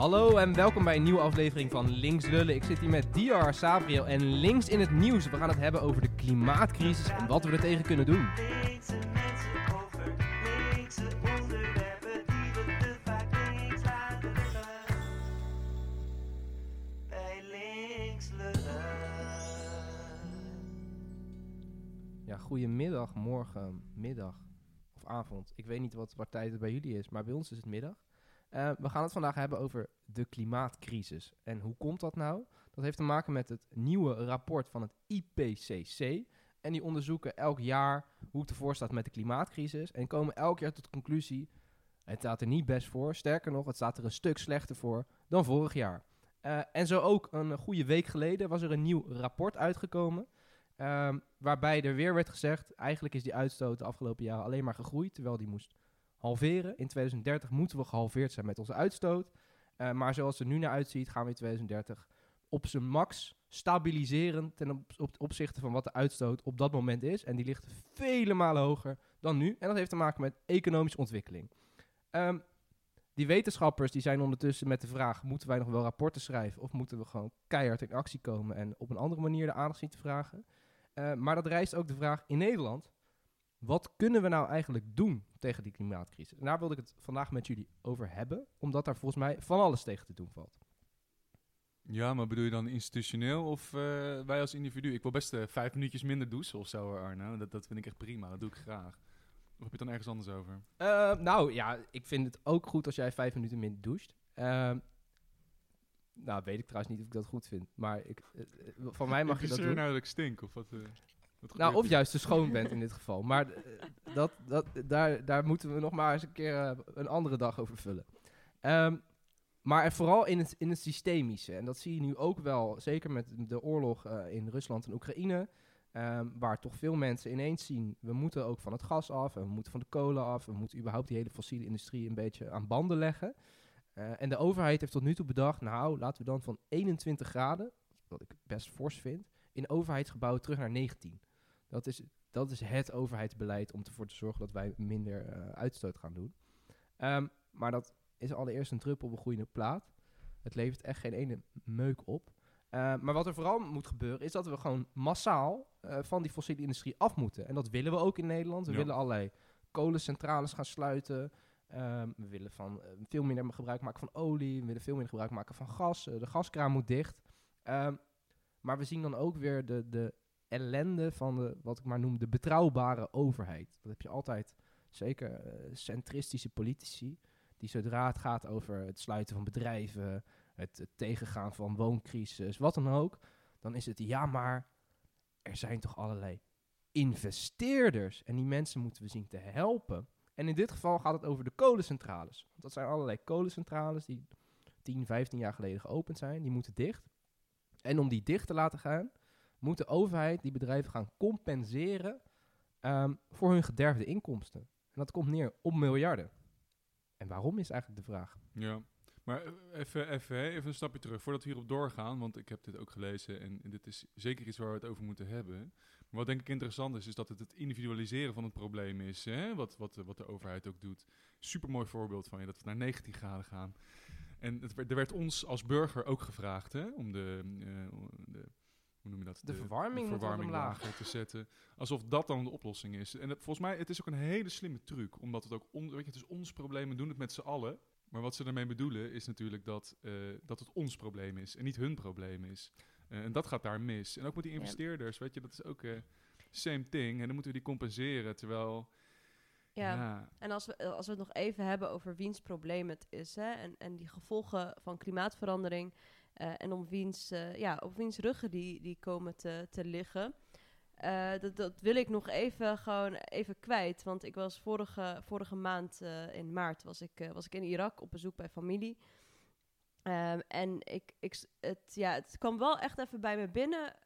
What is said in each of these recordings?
Hallo en welkom bij een nieuwe aflevering van Links Lullen. Ik zit hier met Diar, Sabriel en links in het nieuws. We gaan het hebben over de klimaatcrisis en wat we er tegen kunnen doen. Ja, goedemiddag, morgen, middag of avond. Ik weet niet wat, wat tijd het bij jullie is, maar bij ons is het middag. Eh, we gaan het vandaag hebben over de klimaatcrisis. En hoe komt dat nou? Dat heeft te maken met het nieuwe rapport van het IPCC. En die onderzoeken elk jaar hoe het ervoor staat met de klimaatcrisis. En komen elk jaar tot de conclusie: het staat er niet best voor. Sterker nog, het staat er een stuk slechter voor dan vorig jaar. Eh, en zo ook een goede week geleden was er een nieuw rapport uitgekomen. Ehm, waarbij er weer werd gezegd: eigenlijk is die uitstoot de afgelopen jaren alleen maar gegroeid, terwijl die moest halveren. In 2030 moeten we gehalveerd zijn met onze uitstoot. Eh, maar zoals het er nu naar uitziet, gaan we in 2030 op zijn max stabiliseren ten op, op- opzichte van wat de uitstoot op dat moment is. En die ligt vele malen hoger dan nu. En dat heeft te maken met economische ontwikkeling. Ehm, die wetenschappers die zijn ondertussen met de vraag: moeten wij nog wel rapporten schrijven of moeten we gewoon keihard in actie komen en op een andere manier de aandacht zien te vragen? Eh, maar dat rijst ook de vraag in Nederland: wat kunnen we nou eigenlijk doen tegen die klimaatcrisis? En daar wilde ik het vandaag met jullie over hebben, omdat daar volgens mij van alles tegen te doen valt. Ja, maar bedoel je dan institutioneel of eh, wij als individu? Ik wil best eh, vijf minuutjes minder douchen of zo, hoor, Arno. Dat, dat vind ik echt prima, dat doe ik graag. Of heb je het dan ergens anders over? Eh, nou ja, ik vind het ook goed als jij vijf minuten minder doucht. Ehm, nou, weet ik trouwens niet of ik dat goed vind, maar ik, eh, eh, van mij mag je dat Is er doen. nou dat ik stink of wat? Nou, of juist te schoon bent in dit geval. Maar eh, dat, dat, daar, daar moeten we nog maar eens een keer eh, een andere dag over vullen. Ehm, maar vooral in het, in het systemische. En dat zie je nu ook wel, zeker met de oorlog eh, in Rusland en Oekraïne. ehm, waar toch veel mensen ineens zien, we moeten ook van het gas af. En we moeten van de kolen af. We moeten überhaupt die hele fossiele industrie een beetje aan banden leggen. En de overheid heeft tot nu toe bedacht, nou laten we dan van 21 graden, wat ik best fors vind, in overheidsgebouwen terug naar 19. Dat is, dat is het overheidsbeleid om ervoor te zorgen dat wij minder eh, uitstoot gaan doen. Ehm, maar dat is allereerst een druppel op een groeiende plaat. Het levert echt geen ene meuk op. Eh, maar wat er vooral moet gebeuren, is dat we gewoon massaal eh, van die fossiele industrie af moeten. En dat willen we ook in Nederland. We Ja. willen allerlei kolencentrales gaan sluiten. Ehm, we willen van, eh, veel minder gebruik maken van olie. We willen veel minder gebruik maken van gas. De gaskraan moet dicht. Ehm, maar we zien dan ook weer de, de ellende van de, wat ik maar noem, de betrouwbare overheid. Dat heb je altijd, zeker eh, centristische politici, die zodra het gaat over het sluiten van bedrijven, het, tegengaan van wooncrisis, wat dan ook, dan is het ja, maar er zijn toch allerlei investeerders en die mensen moeten we zien te helpen. En in dit geval gaat het over de kolencentrales. Want dat zijn allerlei kolencentrales die 10, 15 jaar geleden geopend zijn. Die moeten dicht. En om die dicht te laten gaan, moet de overheid die bedrijven gaan compenseren ehm, voor hun gederfde inkomsten. En dat komt neer op miljarden. En waarom is eigenlijk de vraag? Ja, maar eh, even, even, even een stapje terug voordat we hierop doorgaan, want ik heb dit ook gelezen en, en dit is zeker iets waar we het over moeten hebben. Maar wat denk ik interessant is, is dat het het individualiseren van het probleem is, hè? Wat, wat, wat de overheid ook doet. Supermooi voorbeeld van je, dat we naar 19 graden gaan. En er werd ons als burger ook gevraagd hè, om de, eh, de, hoe noem je dat? De verwarming omlaag. lager te zetten. Alsof dat dan de oplossing is. En volgens mij, het is ook een hele slimme truc. Omdat het ook, on, weet je, het is ons probleem, we doen het met z'n allen. Maar wat ze daarmee bedoelen is natuurlijk dat, eh, dat het ons probleem is en niet hun probleem is. Eh, en dat gaat daar mis. En ook met die investeerders, weet je, dat is ook eh same thing. En dan moeten we die compenseren, terwijl... Ja. ja En als we, als we het nog even hebben over wiens probleem het is, hè, en, en die gevolgen van klimaatverandering, eh, en om wiens, eh, ja, op wiens ruggen die, die komen te, te liggen. Eh, dat, dat wil ik nog even gewoon even kwijt. Want ik was vorige, vorige maand in maart was ik, was ik in Irak op bezoek bij familie. Ehm, en ik, ik, het, ja, het kwam wel echt even bij me binnen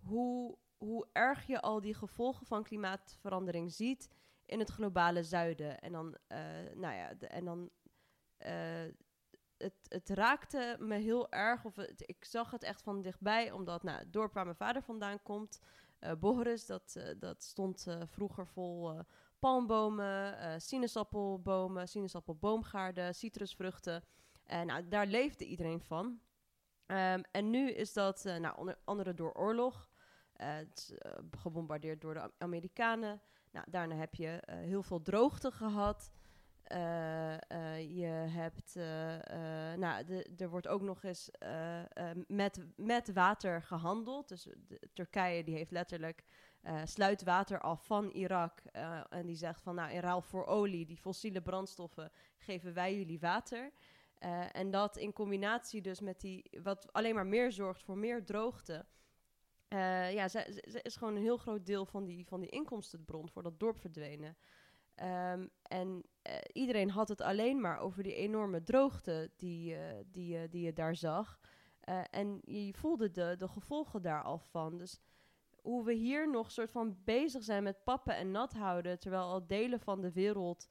hoe, hoe erg je al die gevolgen van klimaatverandering ziet in het globale zuiden. En dan, nou ja, en dan het, het raakte me heel erg, of ik zag het echt van dichtbij, omdat nou, het dorp waar mijn vader vandaan komt, Boris, dat, eh, dat stond eh, vroeger vol palmbomen, sinaasappelbomen, sinaasappelboomgaarden, citrusvruchten. En nou, daar leefde iedereen van. Ehm, en nu is dat, nou, onder andere door oorlog. Gebombardeerd door de Am- Amerikanen. Nou, daarna heb je heel veel droogte gehad. Eh, eh, je hebt, eh, nou, de, er wordt ook nog eens met, met water gehandeld. Dus Turkije die heeft letterlijk sluit water af van Irak. en die zegt van, nou, in ruil voor olie, die fossiele brandstoffen, geven wij jullie water. En dat in combinatie dus met die, wat alleen maar meer zorgt voor meer droogte. Ja, is gewoon een heel groot deel van die, van die inkomstenbron voor dat dorp verdwenen. Ehm, en eh, iedereen had het alleen maar over die enorme droogte die, eh, die, je- die je daar zag. Eh, en je voelde de, de gevolgen daar al van. Dus hoe we hier nog soort van bezig zijn met pappen en nat houden, terwijl al delen van de wereld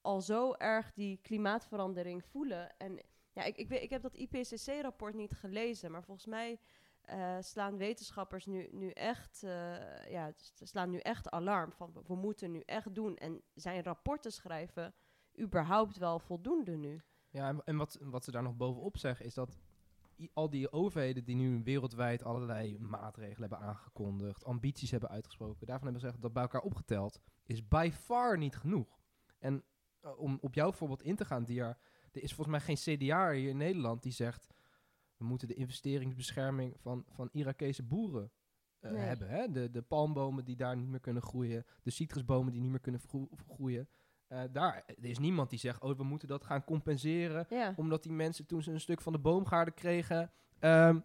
al zo erg die klimaatverandering voelen. En ja, ik, ik, weet, ik heb dat IPCC-rapport niet gelezen, maar volgens mij eh, slaan wetenschappers nu, nu echt, eh, ja, slaan nu echt alarm van we- moeten nu echt doen. En zijn rapporten schrijven überhaupt wel voldoende nu? Ja, en, en wat, wat ze daar nog bovenop zeggen is dat al die overheden die nu wereldwijd allerlei maatregelen hebben aangekondigd, ambities hebben uitgesproken, daarvan hebben ze gezegd dat bij elkaar opgeteld is by far niet genoeg. En eh, om op jouw voorbeeld in te gaan, Diar, er is volgens mij geen CDA hier in Nederland die zegt we moeten de investeringsbescherming van, van Irakese boeren eh, Nee. hebben. Hè? De, de palmbomen die daar niet meer kunnen groeien, de citrusbomen die niet meer kunnen groeien. Eh, daar er is niemand die zegt, oh, we moeten dat gaan compenseren Ja, omdat die mensen toen ze een stuk van de boomgaarden kregen, ehm,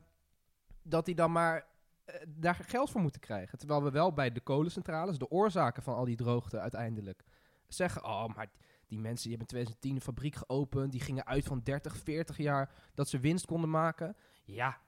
dat die dan maar eh, daar geld voor moeten krijgen. Terwijl we wel bij de kolencentrales, de oorzaken van al die droogte uiteindelijk, zeggen, oh, maar die mensen die hebben in 2010 een fabriek geopend, die gingen uit van 30, 40 jaar dat ze winst konden maken. Ja,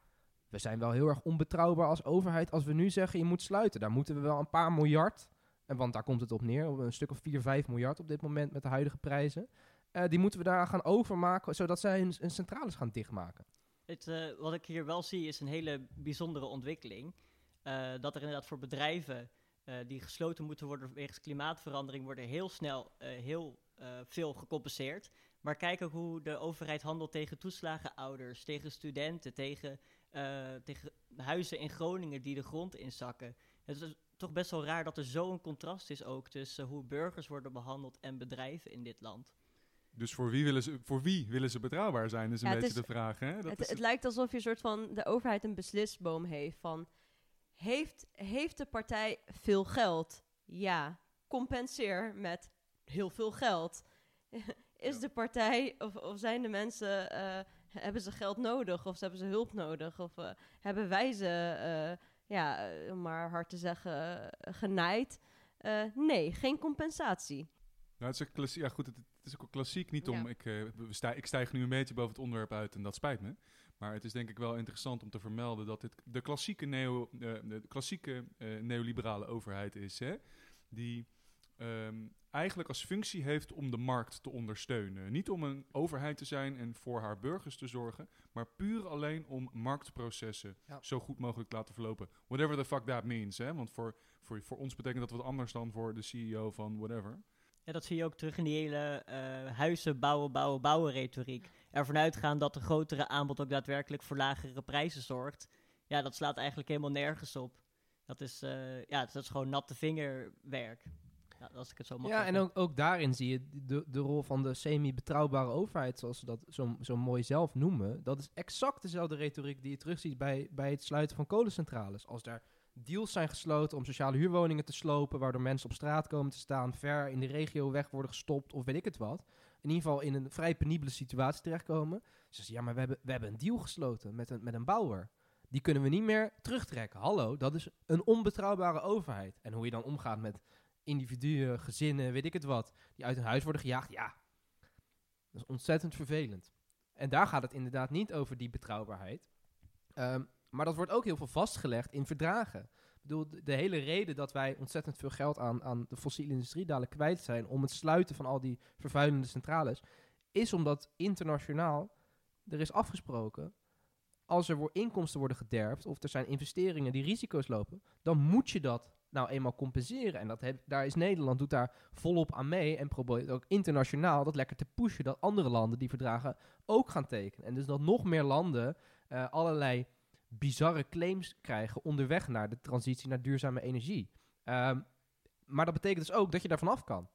we zijn wel heel erg onbetrouwbaar als overheid als we nu zeggen, je moet sluiten. Daar moeten we wel een paar miljard, en want daar komt het op neer, een stuk of 4, 5 miljard op dit moment met de huidige prijzen. Eh, die moeten we daar gaan overmaken, zodat zij hun, hun centrales gaan dichtmaken. Het, eh, wat ik hier wel zie is een hele bijzondere ontwikkeling. Eh, dat er inderdaad voor bedrijven die gesloten moeten worden wegens klimaatverandering, worden heel snel eh, heel eh, veel gecompenseerd. Maar kijk ook hoe de overheid handelt tegen toeslagenouders, tegen studenten, tegen, eh, tegen huizen in Groningen die de grond inzakken. Het is toch best wel raar dat er zo'n contrast is ook tussen hoe burgers worden behandeld en bedrijven in dit land. Dus voor wie willen ze, voor wie willen ze betrouwbaar zijn, is een Ja, beetje is- de vraag. Hè? Dat het, is het lijkt alsof je soort van de overheid een beslisboom heeft van heeft, heeft de partij veel geld? Ja, compenseer met heel veel geld. Is Ja. de partij of, of zijn de mensen eh, hebben ze geld nodig of ze hebben ze hulp nodig of eh, hebben wij ze eh, ja, om maar hard te zeggen genaaid? Nee, geen compensatie. Nou, het is een klassiek, ja goed, het, is ook een klassiek niet om, Ja. ik, stij- ik stijg nu een beetje boven het onderwerp uit en dat spijt me. Maar het is denk ik wel interessant om te vermelden dat dit de klassieke, neo, eh, de klassieke eh, neoliberale overheid is, hè, die ehm, eigenlijk als functie heeft om de markt te ondersteunen. Niet om een overheid te zijn en voor haar burgers te zorgen, maar puur alleen om marktprocessen Ja. zo goed mogelijk te laten verlopen. Whatever the fuck that means, hè? want voor, voor, voor ons betekent dat wat anders dan voor de CEO van whatever. Ja, dat zie je ook terug in die hele eh, huizen bouwen, bouwen, bouwen retoriek. Ervan uitgaan dat een grotere aanbod ook daadwerkelijk voor lagere prijzen zorgt. Ja, dat slaat eigenlijk helemaal nergens op. Dat is, eh, ja, dat is gewoon natte vingerwerk. Ja, als ik het zo mag Ja, en ook, ook daarin zie je de, de rol van de semi-betrouwbare overheid, zoals ze dat zo, zo mooi zelf noemen. Dat is exact dezelfde retoriek die je terugziet bij, bij het sluiten van kolencentrales. Als daar deals zijn gesloten om sociale huurwoningen te slopen, waardoor mensen op straat komen te staan, ver in de regio weg worden gestopt of weet ik het wat. In ieder geval in een vrij penibele situatie terechtkomen. Ze zeggen, ja, maar we hebben, we hebben een deal gesloten met een, met een bouwer. Die kunnen we niet meer terugtrekken. Hallo, dat is een onbetrouwbare overheid. En hoe je dan omgaat met individuen, gezinnen, weet ik het wat, die uit hun huis worden gejaagd, ja, dat is ontzettend vervelend. En daar gaat het inderdaad niet over die betrouwbaarheid. Ehm, maar dat wordt ook heel veel vastgelegd in verdragen. Ik bedoel, de, hele reden dat wij ontzettend veel geld aan, aan de fossiele industrie dadelijk kwijt zijn om het sluiten van al die vervuilende centrales, is omdat internationaal er is afgesproken, als er inkomsten worden gederfd of er zijn investeringen die risico's lopen, dan moet je dat nou eenmaal compenseren. En dat daar is Nederland doet daar volop aan mee en probeert ook internationaal dat lekker te pushen dat andere landen die verdragen ook gaan tekenen. En dus dat nog meer landen eh, allerlei bizarre claims krijgen onderweg naar de transitie naar duurzame energie. Ehm, maar dat betekent dus ook dat je daarvan af kan.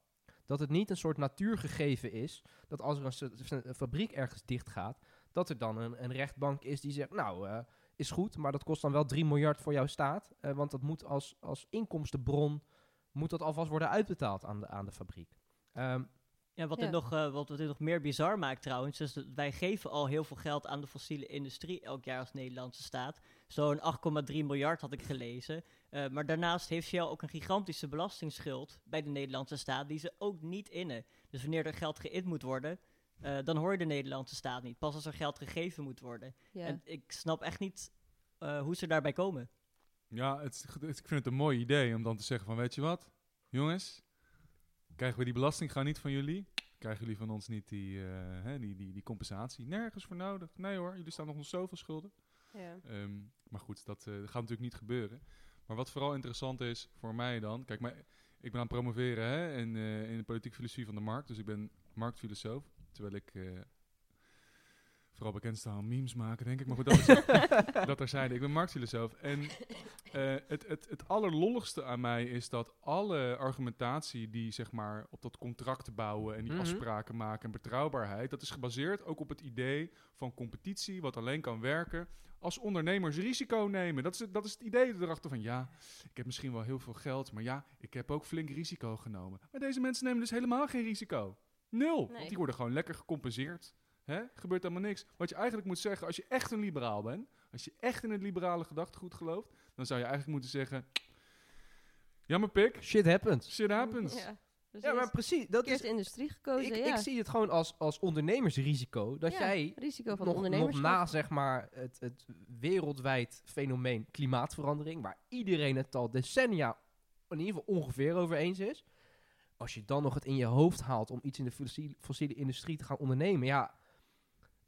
Dat het niet een soort natuurgegeven is dat als er een, fabriek ergens dicht gaat, dat er dan een, een rechtbank is die zegt, nou, eh, is goed, maar dat kost dan wel 3 miljard voor jouw staat, eh, want dat moet als, als inkomstenbron, moet dat alvast worden uitbetaald aan de, aan de fabriek. Ehm, Ja, wat, Ja. Dit nog, eh, wat dit nog meer bizar maakt trouwens, is dat wij geven al heel veel geld aan de fossiele industrie elk jaar als Nederlandse staat. Zo'n 8,3 miljard had ik gelezen. Eh, maar daarnaast heeft Shell ook een gigantische belastingsschuld bij de Nederlandse staat, die ze ook niet innen. Dus wanneer er geld geïnd moet worden, eh, dan hoor je de Nederlandse staat niet. Pas als er geld gegeven moet worden. Ja. En ik snap echt niet eh, hoe ze daarbij komen. Ja, het, het- ik vind het een mooi idee om dan te zeggen van, weet je wat, jongens, krijgen we die belasting gewoon niet van jullie? Krijgen jullie van ons niet die, eh, hè, die, die, die compensatie? Nergens voor nodig. Nee hoor, jullie staan nog ons zoveel schulden. ja. Ehm, maar goed, dat eh, gaat natuurlijk niet gebeuren. Maar wat vooral interessant is voor mij dan... Kijk, maar ik ben aan het promoveren hè, in, eh, in de politieke filosofie van de markt. Dus ik ben marktfilosoof. Terwijl ik vooral bekend sta aan memes maken, denk ik. Maar goed, dat, is, dat terzijde. Ik ben marktfilosoof. En eh, het, het, het allerlolligste aan mij is dat alle argumentatie die zeg maar op dat contract bouwen en die Mhm. afspraken maken en betrouwbaarheid, dat is gebaseerd ook op het idee van competitie, wat alleen kan werken als ondernemers risico nemen. Dat is, het, dat is het idee erachter van ja, ik heb misschien wel heel veel geld, maar ja, ik heb ook flink risico genomen. Maar deze mensen nemen dus helemaal geen risico. Nul. Nee. Want die worden gewoon lekker gecompenseerd. Hè? Gebeurt helemaal niks. Wat je eigenlijk moet zeggen, als je echt een liberaal bent, als je echt in het liberale gedachtegoed gelooft, dan zou je eigenlijk moeten zeggen: Jammer pik, shit happens. shit happens. Ja, precies. Ja, maar precies. Dat is, industrie gekozen, ik, ja. ik zie het gewoon als, als ondernemersrisico. Dat Ja, jij risico van nog, nog ondernemers. na zeg maar, het, het wereldwijd fenomeen klimaatverandering, waar iedereen het al decennia in ieder geval ongeveer over eens is. Als je dan nog het in je hoofd haalt om iets in de fossiele, fossiele industrie te gaan ondernemen, ja,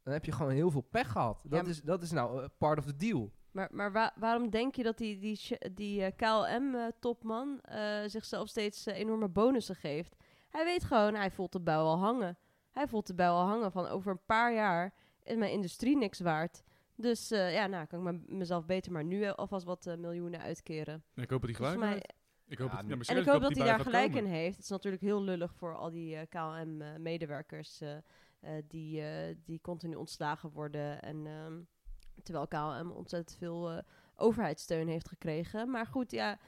dan heb je gewoon heel veel pech gehad. Dat, Ja, is, dat is nou eh, part of the deal. Maar, maar wa- waarom denk je dat die, die, die eh, KLM-topman eh, zichzelf steeds enorme bonussen geeft? Hij weet gewoon, hij voelt de buil al hangen. Hij voelt de buil al hangen van over een paar jaar is mijn industrie niks waard. Dus eh, ja, nou kan ik me- mezelf beter maar nu alvast wat miljoenen uitkeren. En ik hoop dat hij gelijk mij, heeft. Ik hoop Ja, dat, ja, en ik hoop dat hij daar gelijk komen. in heeft. Het is natuurlijk heel lullig voor al die eh, KLM-medewerkers die, eh, die continu ontslagen worden. En ehm, terwijl KLM ontzettend veel eh, overheidssteun heeft gekregen. Maar goed, ja,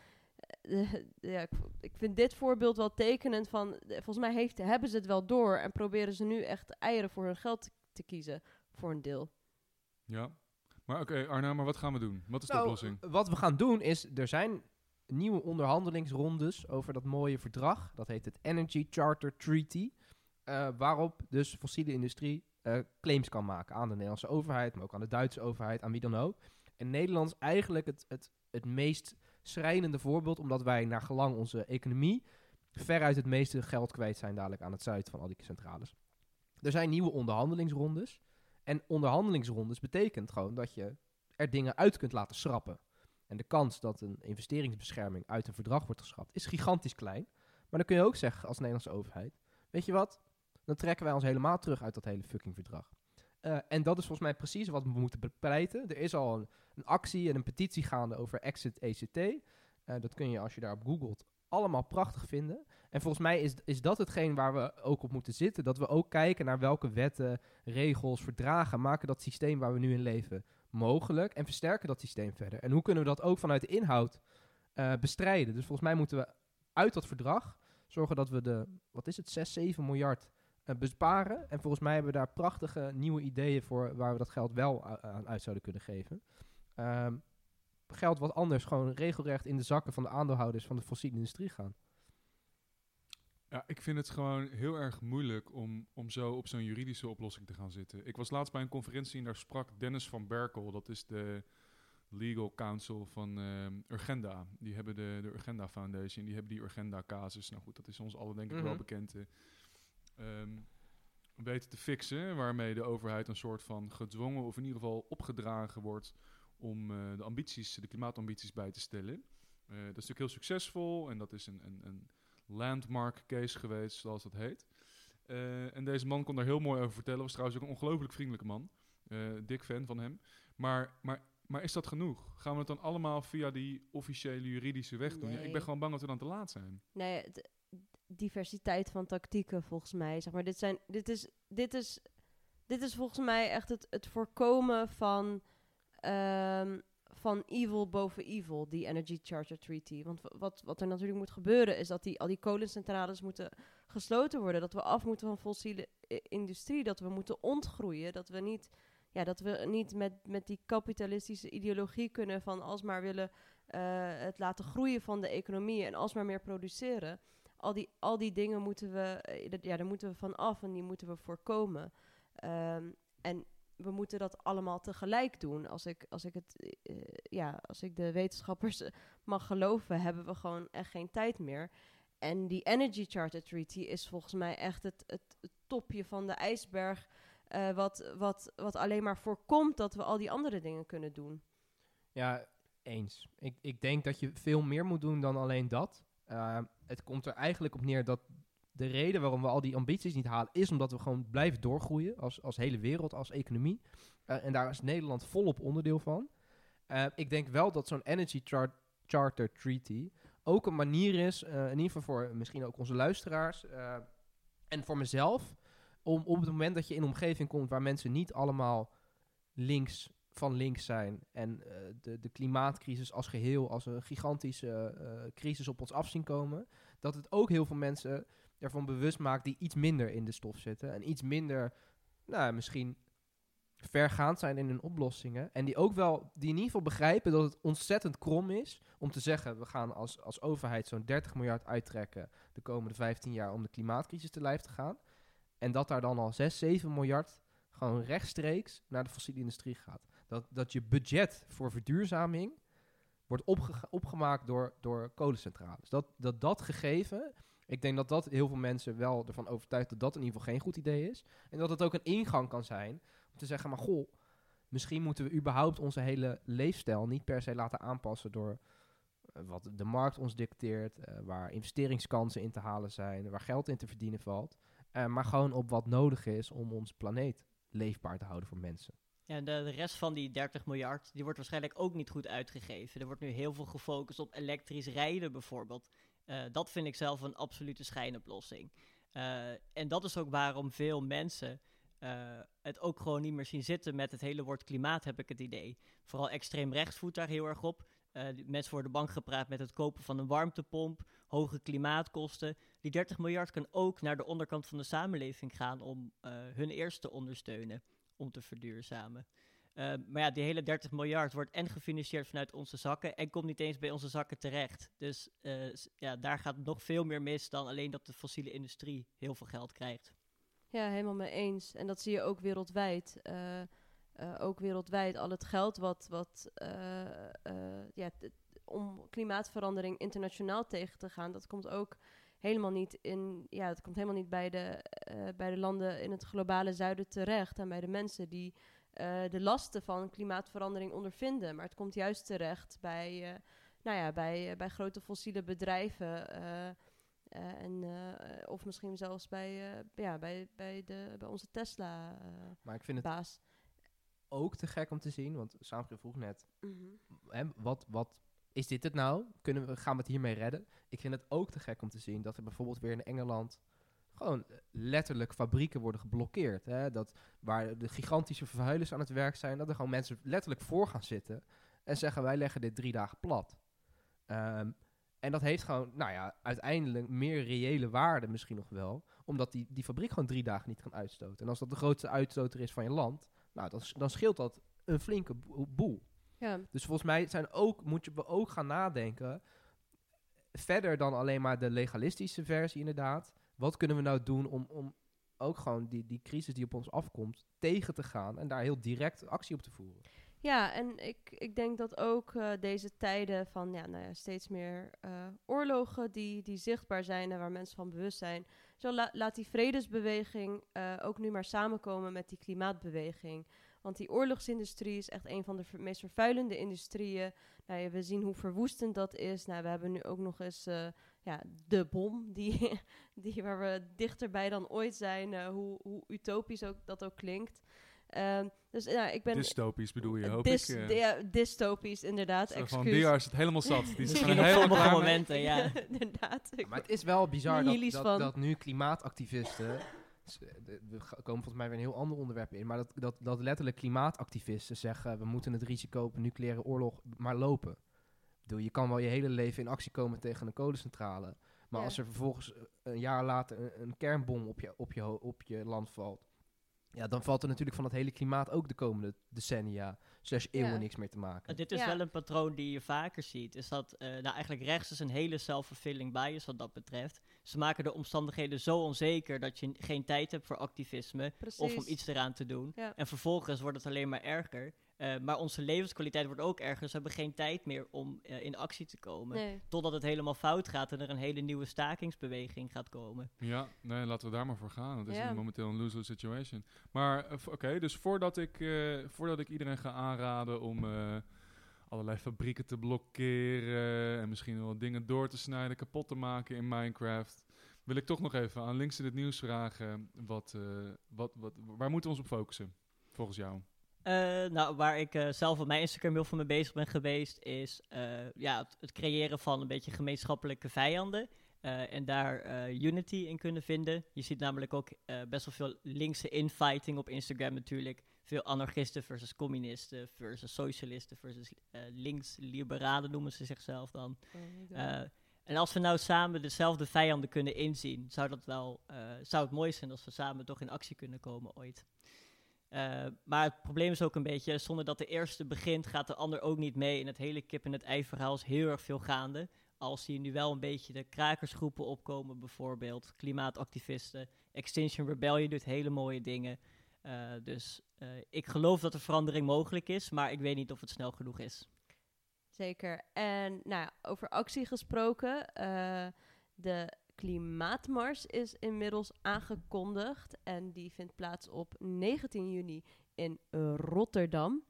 eh, ja ik, vind dit voorbeeld wel tekenend van... eh, volgens mij heeft, hebben ze het wel door en proberen ze nu echt eieren voor hun geld te, te kiezen. Voor een deel. Ja. Maar oké, Arna, maar wat gaan we doen? Wat is de Nou, oplossing? Wat we gaan doen is, er zijn nieuwe onderhandelingsrondes over dat mooie verdrag. Dat heet het Energy Charter Treaty. Eh, waarop dus fossiele industrie eh, claims kan maken aan de Nederlandse overheid, maar ook aan de Duitse overheid, aan wie dan ook. En Nederland is eigenlijk het, het, het meest schrijnende voorbeeld, omdat wij naar gelang onze economie veruit het meeste geld kwijt zijn dadelijk aan het zuiden van al die centrales. Er zijn nieuwe onderhandelingsrondes. En onderhandelingsrondes betekent gewoon dat je er dingen uit kunt laten schrappen. En de kans dat een investeringsbescherming uit een verdrag wordt geschrapt is gigantisch klein. Maar dan kun je ook zeggen als Nederlandse overheid, weet je wat, dan trekken wij ons helemaal terug uit dat hele fucking verdrag. Eh, en dat is volgens mij precies wat we moeten bepleiten. Er is al een, een actie en een petitie gaande over Exit ECT. Eh, dat kun je als je daarop googelt allemaal prachtig vinden. En volgens mij is, is dat hetgeen waar we ook op moeten zitten. Dat we ook kijken naar welke wetten, regels, verdragen maken dat systeem waar we nu in leven mogelijk. En versterken dat systeem verder. En hoe kunnen we dat ook vanuit de inhoud eh, bestrijden? Dus volgens mij moeten we uit dat verdrag zorgen dat we de, wat is het, 6, 7 miljard besparen. En volgens mij hebben we daar prachtige nieuwe ideeën voor waar we dat geld wel aan uit zouden kunnen geven. Ehm, geld wat anders gewoon regelrecht in de zakken van de aandeelhouders van de fossiele industrie gaan. Ja, ik vind het gewoon heel erg moeilijk om, om zo op zo'n juridische oplossing te gaan zitten. Ik was laatst bij een conferentie en daar sprak Dennis van Berkel, dat is de legal counsel van ehm, Urgenda. Die hebben de, de Urgenda Foundation, die hebben die Urgenda-casus. Nou goed, dat is ons allen denk ik wel Mhm. bekend. Ehm, weten te fixen, waarmee de overheid een soort van gedwongen of in ieder geval opgedragen wordt om eh, de ambities, de klimaatambities bij te stellen. Eh, dat is natuurlijk heel succesvol en dat is een, een, een landmark case geweest, zoals dat heet. Eh, en deze man kon daar heel mooi over vertellen. Was trouwens ook een ongelooflijk vriendelijke man. Dik fan van hem. Maar, maar, maar is dat genoeg? Gaan we het dan allemaal via die officiële juridische weg doen? Ja, ik ben gewoon bang dat we dan te laat zijn. Nee, diversiteit van tactieken volgens mij. Zeg maar, dit, zijn, dit, is, dit, is, dit is volgens mij echt het, het voorkomen van, ehm, van evil boven evil, die Energy Charter Treaty. Want wat, wat er natuurlijk moet gebeuren is dat die, al die kolencentrales moeten gesloten worden. Dat we af moeten van fossiele industrie. Dat we moeten ontgroeien. Dat we niet, ja, dat we niet met, met die kapitalistische ideologie kunnen van alsmaar willen eh, het laten groeien van de economie en alsmaar meer produceren. Al die, al die dingen moeten we, eh, ja, daar moeten we van af en die moeten we voorkomen. Ehm, en we moeten dat allemaal tegelijk doen. Als ik, als ik, het, eh, ja, als ik de wetenschappers eh, mag geloven, hebben we gewoon echt geen tijd meer. En die Energy Charter Treaty is volgens mij echt het, het, topje van de ijsberg. wat, wat, wat alleen maar voorkomt dat we al die andere dingen kunnen doen. Ja, eens. Ik, ik denk dat je veel meer moet doen dan alleen dat. Uh, het komt er eigenlijk op neer dat de reden waarom we al die ambities niet halen, is omdat we gewoon blijven doorgroeien als, als hele wereld, als economie. Uh, en daar is Nederland volop onderdeel van. Uh, ik denk wel dat zo'n Energy char Charter Treaty ook een manier is, uh, in ieder geval voor misschien ook onze luisteraars en voor mezelf, om op het moment dat je in een omgeving komt waar mensen niet allemaal links van links zijn en uh, de, de klimaatcrisis als geheel als een gigantische uh, crisis op ons af zien komen, dat het ook heel veel mensen ervan bewust maakt die iets minder in de stof zitten en iets minder, nou misschien vergaand zijn in hun oplossingen en die ook wel, die in ieder geval begrijpen dat het ontzettend krom is om te zeggen, we gaan als, als overheid zo'n 30 miljard uittrekken de komende 15 jaar om de klimaatcrisis te lijf te gaan en dat daar dan al 6, 7 miljard gewoon rechtstreeks naar de fossiele industrie gaat. Dat, dat je budget voor verduurzaming wordt opge opgemaakt door, door kolencentrales. Dat, dat dat gegeven, ik denk dat dat heel veel mensen wel ervan overtuigt dat dat in ieder geval geen goed idee is. En dat het ook een ingang kan zijn om te zeggen, maar goh, misschien moeten we überhaupt onze hele leefstijl niet per se laten aanpassen door uh, wat de markt ons dicteert, uh, waar investeringskansen in te halen zijn, waar geld in te verdienen valt. Uh, maar gewoon op wat nodig is om ons planeet leefbaar te houden voor mensen. Ja, de, de, rest van die 30 miljard, die wordt waarschijnlijk ook niet goed uitgegeven. Er wordt nu heel veel gefocust op elektrisch rijden bijvoorbeeld. Uh, dat vind ik zelf een absolute schijnoplossing. Uh, en dat is ook waarom veel mensen uh, het ook gewoon niet meer zien zitten met het hele woord klimaat, heb ik het idee. Vooral extreem rechts voedt daar heel erg op. mensen worden bang gepraat met het kopen van een warmtepomp, hoge klimaatkosten. Die 30 miljard kan ook naar de onderkant van de samenleving gaan om hun eerst te ondersteunen om te verduurzamen. Uh, maar ja, die hele 30 miljard wordt en gefinancierd vanuit onze zakken en komt niet eens bij onze zakken terecht. Dus uh, ja, daar gaat nog veel meer mis dan alleen dat de fossiele industrie heel veel geld krijgt. Ja, helemaal mee eens. En dat zie je ook wereldwijd. Uh, ook wereldwijd al het geld wat, wat ja, om klimaatverandering internationaal tegen te gaan, dat komt ook helemaal niet in, ja, het komt helemaal niet bij de, uh, bij de landen in het globale zuiden terecht en bij de mensen die uh, de lasten van klimaatverandering ondervinden. Maar het komt juist terecht bij, uh, nou ja, bij, bij grote fossiele bedrijven. en, of misschien zelfs bij, ja, bij, bij, de, bij onze Tesla maar ik vind het baas. ook te gek om te zien, want Saamke vroeg net, Mm -hmm. hè, wat, wat is dit het nou? Kunnen we, gaan we het hiermee redden? Ik vind het ook te gek om te zien dat er bijvoorbeeld weer in Engeland gewoon letterlijk fabrieken worden geblokkeerd. Hè? Dat waar de gigantische verhuilers aan het werk zijn, dat er gewoon mensen letterlijk voor gaan zitten en zeggen wij leggen dit drie dagen plat. Um, en dat heeft gewoon, nou ja, uiteindelijk meer reële waarde misschien nog wel, omdat die, die fabriek gewoon drie dagen niet kan uitstoten. En als dat de grootste uitstoter is van je land, nou, dan, dan scheelt dat een flinke boel. Ja. Dus volgens mij zijn ook, moet je ook gaan nadenken, verder dan alleen maar de legalistische versie inderdaad. Wat kunnen we nou doen om, om ook gewoon die, die crisis die op ons afkomt tegen te gaan en daar heel direct actie op te voeren? Ja, en ik, ik denk dat ook uh, deze tijden van ja, nou ja, steeds meer uh, oorlogen die, die zichtbaar zijn en waar mensen van bewust zijn, zo la- laat die vredesbeweging eh, ook nu maar samenkomen met die klimaatbeweging. Want die oorlogsindustrie is echt een van de ver- meest vervuilende industrieën. Nou, ja, we zien hoe verwoestend dat is. Nou, we hebben nu ook nog eens eh, ja, de bom, die, die waar we dichterbij dan ooit zijn. eh, hoe, hoe utopisch ook, dat ook klinkt. Ehm, dus ja, ik ben... Dystopisch bedoel je, eh, hoop dys- ik. di- ja, dystopisch, inderdaad. Van, die is het helemaal zat. Die is Misschien gewoon op helemaal sommige klaar mee. momenten, ja. inderdaad. Maar het is wel bizar dat, dat nu klimaatactivisten... We komen volgens mij weer een heel ander onderwerp in. Maar dat, dat, dat letterlijk klimaatactivisten zeggen... we moeten het risico op een nucleaire oorlog maar lopen. Ik bedoel, je kan wel je hele leven in actie komen tegen een kolencentrale. Maar Ja. als er vervolgens eh, een jaar later een, een kernbom op je, op, je, op je land valt... Ja, dan valt er natuurlijk van het hele klimaat ook de komende decennia... slash eeuwen Ja. niks meer te maken. Dit is Ja. wel een patroon die je vaker ziet. Is dat, eh, nou eigenlijk rechts is een hele self-fulfilling bias wat dat betreft. Ze maken de omstandigheden zo onzeker dat je geen tijd hebt voor activisme Precies. of om iets eraan te doen. Ja. En vervolgens wordt het alleen maar erger. Eh, maar onze levenskwaliteit wordt ook erger. Dus we hebben geen tijd meer om eh, in actie te komen. Nee. Totdat het helemaal fout gaat en er een hele nieuwe stakingsbeweging gaat komen. Ja, nee, laten we daar maar voor gaan. Het is Ja. een momenteel een lose-lose situation. Maar eh, oké, dus voordat ik, eh, voordat ik iedereen ga aanraden om eh, allerlei fabrieken te blokkeren en misschien wel dingen door te snijden, kapot te maken in Minecraft, wil ik toch nog even aan links in het nieuws vragen, wat, eh, wat, wat, waar moeten we ons op focussen, volgens jou? Eh, nou, waar ik eh, zelf op mijn Instagram heel veel mee bezig ben geweest, is eh, ja, het, het creëren van een beetje gemeenschappelijke vijanden. en daar unity in kunnen vinden. Je ziet namelijk ook best wel veel linkse infighting op Instagram natuurlijk. Veel anarchisten versus communisten versus socialisten versus eh links-liberalen noemen ze zichzelf dan. Eh, en als we nou samen dezelfde vijanden kunnen inzien, zou, dat wel, eh, zou het mooi zijn als we samen toch in actie kunnen komen ooit. Eh, maar het probleem is ook een beetje, zonder dat de eerste begint, gaat de ander ook niet mee. En het hele kip en het ei verhaal is heel erg veel gaande. Al zie je nu wel een beetje de krakersgroepen opkomen, bijvoorbeeld klimaatactivisten. Extinction Rebellion doet hele mooie dingen. Eh, dus eh, ik geloof dat er verandering mogelijk is, maar ik weet niet of het snel genoeg is. Zeker. En nou over actie gesproken. de klimaatmars is inmiddels aangekondigd. En die vindt plaats op 19 juni in Rotterdam.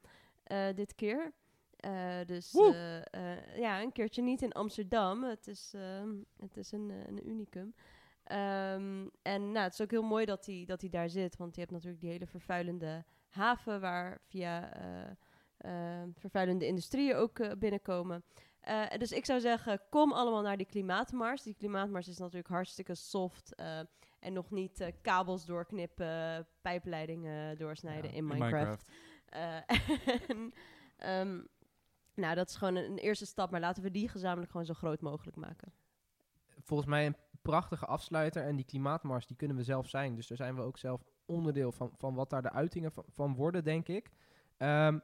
eh, dit keer. Eh, dus eh, ja, een keertje niet in Amsterdam. Het is, ehm, het is een, een unicum. Ehm, en nou, het is ook heel mooi dat hij dat hij daar zit. Want je hebt natuurlijk die hele vervuilende haven... waar via vervuilende industrieën ook binnenkomen. Eh, dus ik zou zeggen, kom allemaal naar die klimaatmars. Die klimaatmars is natuurlijk hartstikke soft... eh, en nog niet eh, kabels doorknippen, pijpleidingen doorsnijden Ja, in Minecraft. Eh, en, ehm, nou, dat is gewoon een, een eerste stap, maar laten we die gezamenlijk gewoon zo groot mogelijk maken. volgens mij een prachtige afsluiter. En die klimaatmars, die kunnen we zelf zijn. Dus daar zijn we ook zelf onderdeel van, van wat daar de uitingen van, van worden, denk ik. Ehm,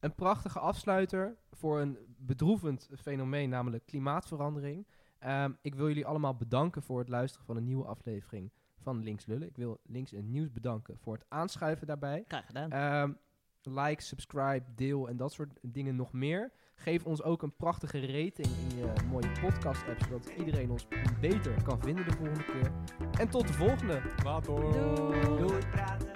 een prachtige afsluiter voor een bedroevend fenomeen, namelijk klimaatverandering. Ehm, ik wil jullie allemaal bedanken voor het luisteren van een nieuwe aflevering van Links Lullen. Ik wil Links en Nieuws bedanken voor het aanschuiven daarbij. Graag gedaan. Ehm, like, subscribe, deel en dat soort dingen nog meer. Geef ons ook een prachtige rating in je mooie podcast-app, zodat iedereen ons beter kan vinden de volgende keer. En tot de volgende! Later. Doei!